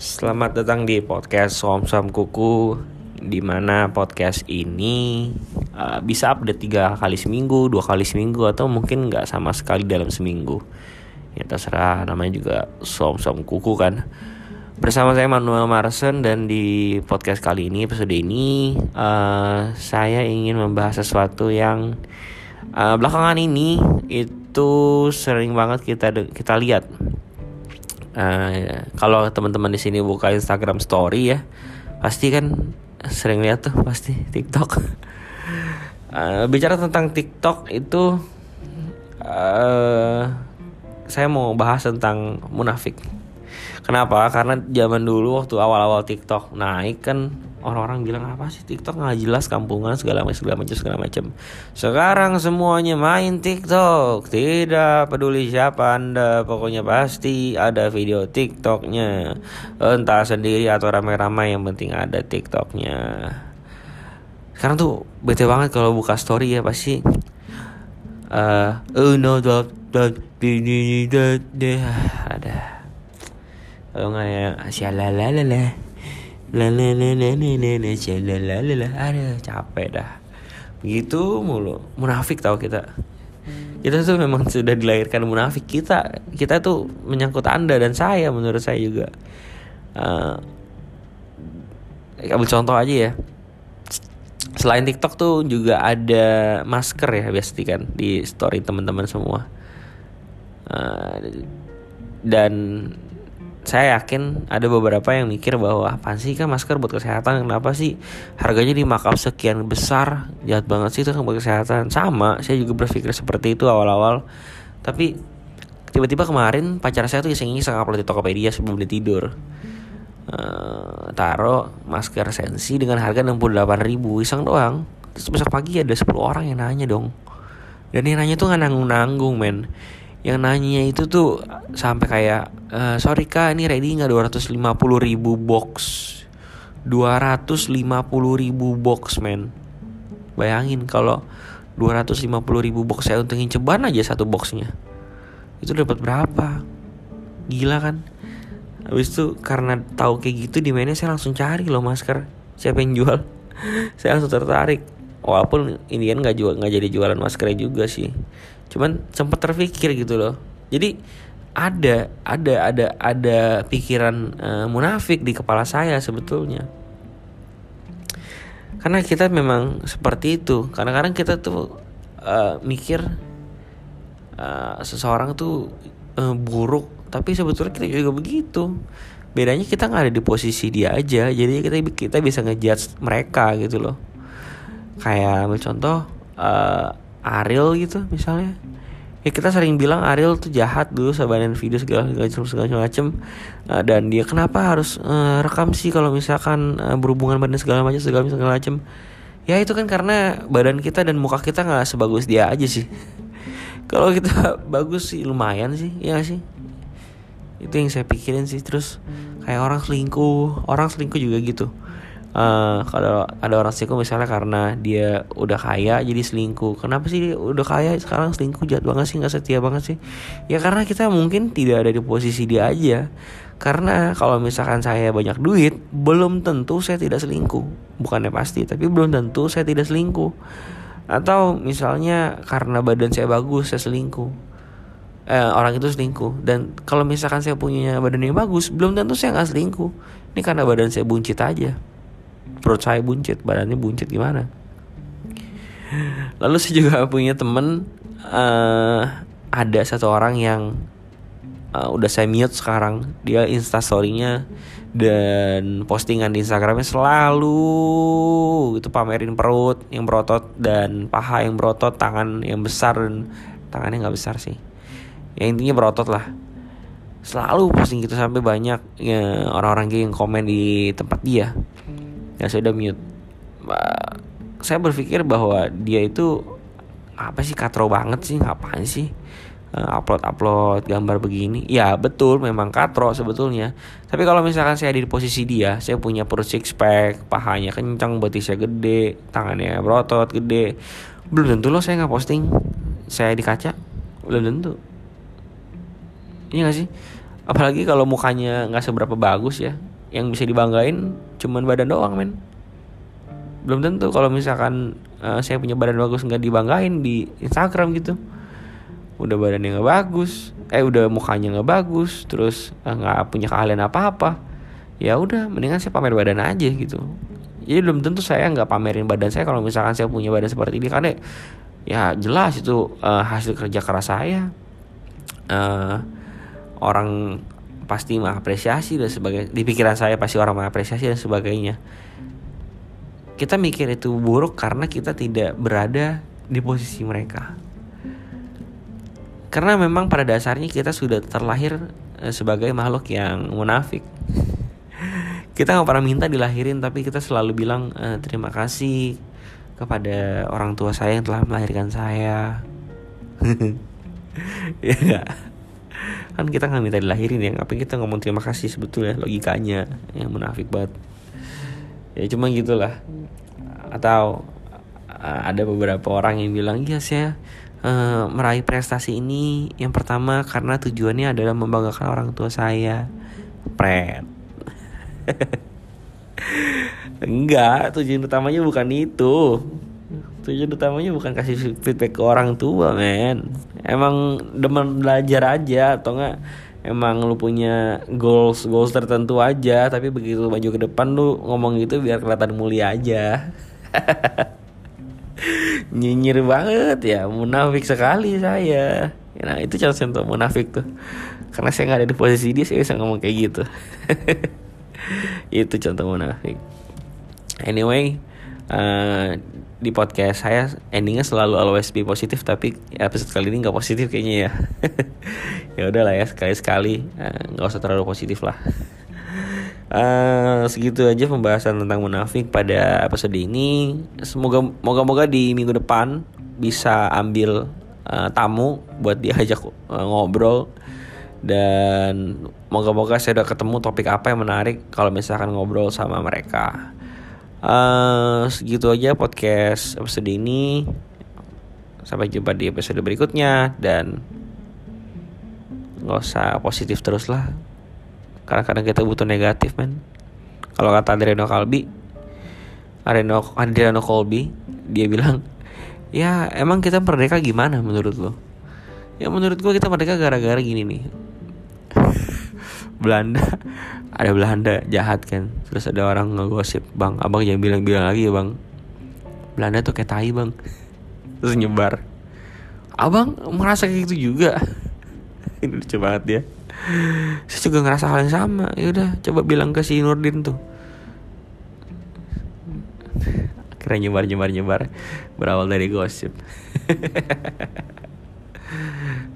Selamat datang di podcast Som Som Kuku di mana podcast ini uh, bisa update tiga kali seminggu, dua kali seminggu atau mungkin nggak sama sekali dalam seminggu. Ya terserah namanya juga Som Som Kuku kan. Bersama saya Manuel Marsen dan di podcast kali ini episode ini uh, saya ingin membahas sesuatu yang uh, belakangan ini itu sering banget kita kita lihat Uh, kalau teman-teman di sini buka Instagram Story ya, pasti kan sering lihat tuh pasti TikTok. Uh, bicara tentang TikTok itu, uh, saya mau bahas tentang munafik. Kenapa? Karena zaman dulu waktu awal-awal TikTok naik kan orang-orang bilang apa sih TikTok nggak jelas kampungan segala macam segala macam segala macam. Sekarang semuanya main TikTok, tidak peduli siapa anda, pokoknya pasti ada video TikToknya, entah sendiri atau ramai-ramai yang penting ada TikToknya. Sekarang tuh bete banget kalau buka story ya pasti. Uh, oh no, ada kalau nggak ya sialalala lalalala ada capek dah. Begitu mulu. Munafik tau kita. Kita tuh memang sudah dilahirkan munafik. Kita kita tuh menyangkut anda dan saya menurut saya juga. Uh, ambil contoh aja ya. Selain TikTok tuh juga ada masker ya biasanya kan di story teman-teman semua. Uh, dan saya yakin ada beberapa yang mikir bahwa apa sih kan masker buat kesehatan? Kenapa sih harganya di markup sekian besar? Jahat banget sih itu kan buat kesehatan. Sama saya juga berpikir seperti itu awal-awal. Tapi tiba-tiba kemarin pacar saya tuh iseng-iseng upload di Tokopedia sebelum dia tidur. Uh, taruh masker sensi dengan harga 68 ribu iseng doang. Terus besok pagi ada 10 orang yang nanya dong. Dan yang nanya tuh nggak nanggung-nanggung men yang nanya itu tuh sampai kayak uh, sorry kak ini ready nggak? 250 ribu box. 250 ribu box men. Bayangin kalau 250 ribu box saya untungin ceban aja satu boxnya. Itu dapat berapa? Gila kan? Habis itu karena tahu kayak gitu di mana saya langsung cari loh masker. Siapa yang jual? Saya langsung tertarik walaupun ini kan nggak jual nggak jadi jualan maskernya juga sih. Cuman sempat terpikir gitu loh. Jadi ada ada ada ada pikiran uh, munafik di kepala saya sebetulnya. Karena kita memang seperti itu. Kadang-kadang kita tuh uh, mikir uh, seseorang tuh uh, buruk. Tapi sebetulnya kita juga begitu. Bedanya kita nggak ada di posisi dia aja. Jadi kita kita bisa ngejudge mereka gitu loh kayak contoh uh, Ariel gitu misalnya. Ya kita sering bilang Ariel tuh jahat dulu sabaran video segala macam segala macam uh, dan dia kenapa harus uh, rekam sih kalau misalkan uh, berhubungan badan segala macam segala segala macam ya itu kan karena badan kita dan muka kita nggak sebagus dia aja sih. Kalau kita bagus sih lumayan sih ya sih? Itu yang saya pikirin sih terus kayak orang selingkuh orang selingkuh juga gitu uh, kalau ada orang selingkuh misalnya karena dia udah kaya jadi selingkuh. Kenapa sih dia udah kaya sekarang selingkuh? Jahat banget sih nggak setia banget sih. Ya karena kita mungkin tidak ada di posisi dia aja. Karena kalau misalkan saya banyak duit belum tentu saya tidak selingkuh. Bukannya pasti tapi belum tentu saya tidak selingkuh. Atau misalnya karena badan saya bagus saya selingkuh. Eh, orang itu selingkuh. Dan kalau misalkan saya punya badan yang bagus belum tentu saya nggak selingkuh. Ini karena badan saya buncit aja perut saya buncit badannya buncit gimana? Lalu saya juga punya temen uh, ada satu orang yang uh, udah saya mute sekarang. Dia instastorynya dan postingan di Instagramnya selalu itu pamerin perut yang berotot dan paha yang berotot tangan yang besar dan tangannya nggak besar sih. Ya intinya berotot lah. Selalu posting gitu sampai banyak ya, orang-orang yang komen di tempat dia ya saya udah mute. Saya berpikir bahwa dia itu apa sih katro banget sih ngapain sih uh, upload upload gambar begini? Ya betul memang katro sebetulnya. Tapi kalau misalkan saya di posisi dia saya punya perut six pack pahanya kencang betisnya gede tangannya berotot gede. Belum tentu loh saya nggak posting. Saya di kaca belum tentu. Ini iya gak sih? Apalagi kalau mukanya nggak seberapa bagus ya yang bisa dibanggain cuman badan doang men. Belum tentu kalau misalkan uh, saya punya badan bagus nggak dibanggain di Instagram gitu. Udah badannya nggak bagus eh udah mukanya nggak bagus terus eh, nggak uh, punya keahlian apa apa ya udah mendingan saya pamer badan aja gitu. Jadi belum tentu saya nggak pamerin badan saya kalau misalkan saya punya badan seperti ini karena ya jelas itu uh, hasil kerja keras saya. Uh, orang pasti mengapresiasi dan sebagai di pikiran saya pasti orang mengapresiasi dan sebagainya kita mikir itu buruk karena kita tidak berada di posisi mereka. Karena memang pada dasarnya kita sudah terlahir eh, sebagai makhluk yang munafik. Kita nggak pernah minta dilahirin, tapi kita selalu bilang e, terima kasih kepada orang tua saya yang telah melahirkan saya. ya? Kan kita nggak minta dilahirin ya ngapain kita ngomong terima kasih sebetulnya logikanya yang munafik banget. Ya cuma gitulah. Atau uh, ada beberapa orang yang bilang ya saya uh, meraih prestasi ini yang pertama karena tujuannya adalah membanggakan orang tua saya. Pret. Enggak tujuan utamanya bukan itu tujuan utamanya bukan kasih feedback ke orang tua men. Emang demen belajar aja atau enggak emang lu punya goals goals tertentu aja tapi begitu maju ke depan lu ngomong gitu biar kelihatan mulia aja. Nyinyir banget ya munafik sekali saya. Nah itu contoh munafik tuh. Karena saya nggak ada di posisi dia saya bisa ngomong kayak gitu. Itu contoh munafik. Anyway uh, di podcast saya endingnya selalu always be positif tapi episode kali ini nggak positif kayaknya ya. Ya udahlah ya sekali sekali eh, nggak usah terlalu positif lah. Uh, segitu aja pembahasan tentang munafik pada episode ini. Semoga moga moga di minggu depan bisa ambil uh, tamu buat diajak uh, ngobrol. Dan moga-moga saya udah ketemu topik apa yang menarik kalau misalkan ngobrol sama mereka uh, segitu aja podcast episode ini. Sampai jumpa di episode berikutnya dan nggak usah positif terus lah. Karena kadang kita butuh negatif men. Kalau kata Adriano Kalbi Adriano Adriano Colby dia bilang ya emang kita merdeka gimana menurut lo? Ya menurut gua kita merdeka gara-gara gini nih Belanda. Ada Belanda jahat kan. Terus ada orang ngegosip bang abang jangan bilang-bilang lagi ya bang. Belanda tuh kayak tai bang. Terus nyebar. Abang merasa kayak gitu juga. Ini lucu banget dia. Saya juga ngerasa hal yang sama. Ya udah coba bilang ke si Nurdin tuh. Akhirnya nyebar nyebar nyebar. Berawal dari gosip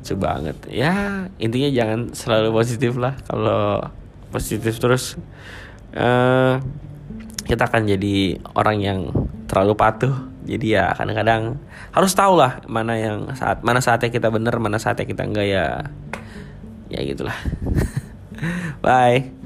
lucu banget. Ya intinya jangan selalu positif lah. Kalau positif terus uh, kita akan jadi orang yang terlalu patuh. Jadi ya kadang-kadang harus tahu lah mana yang saat mana saatnya kita bener mana saatnya kita enggak ya. Ya gitulah. Bye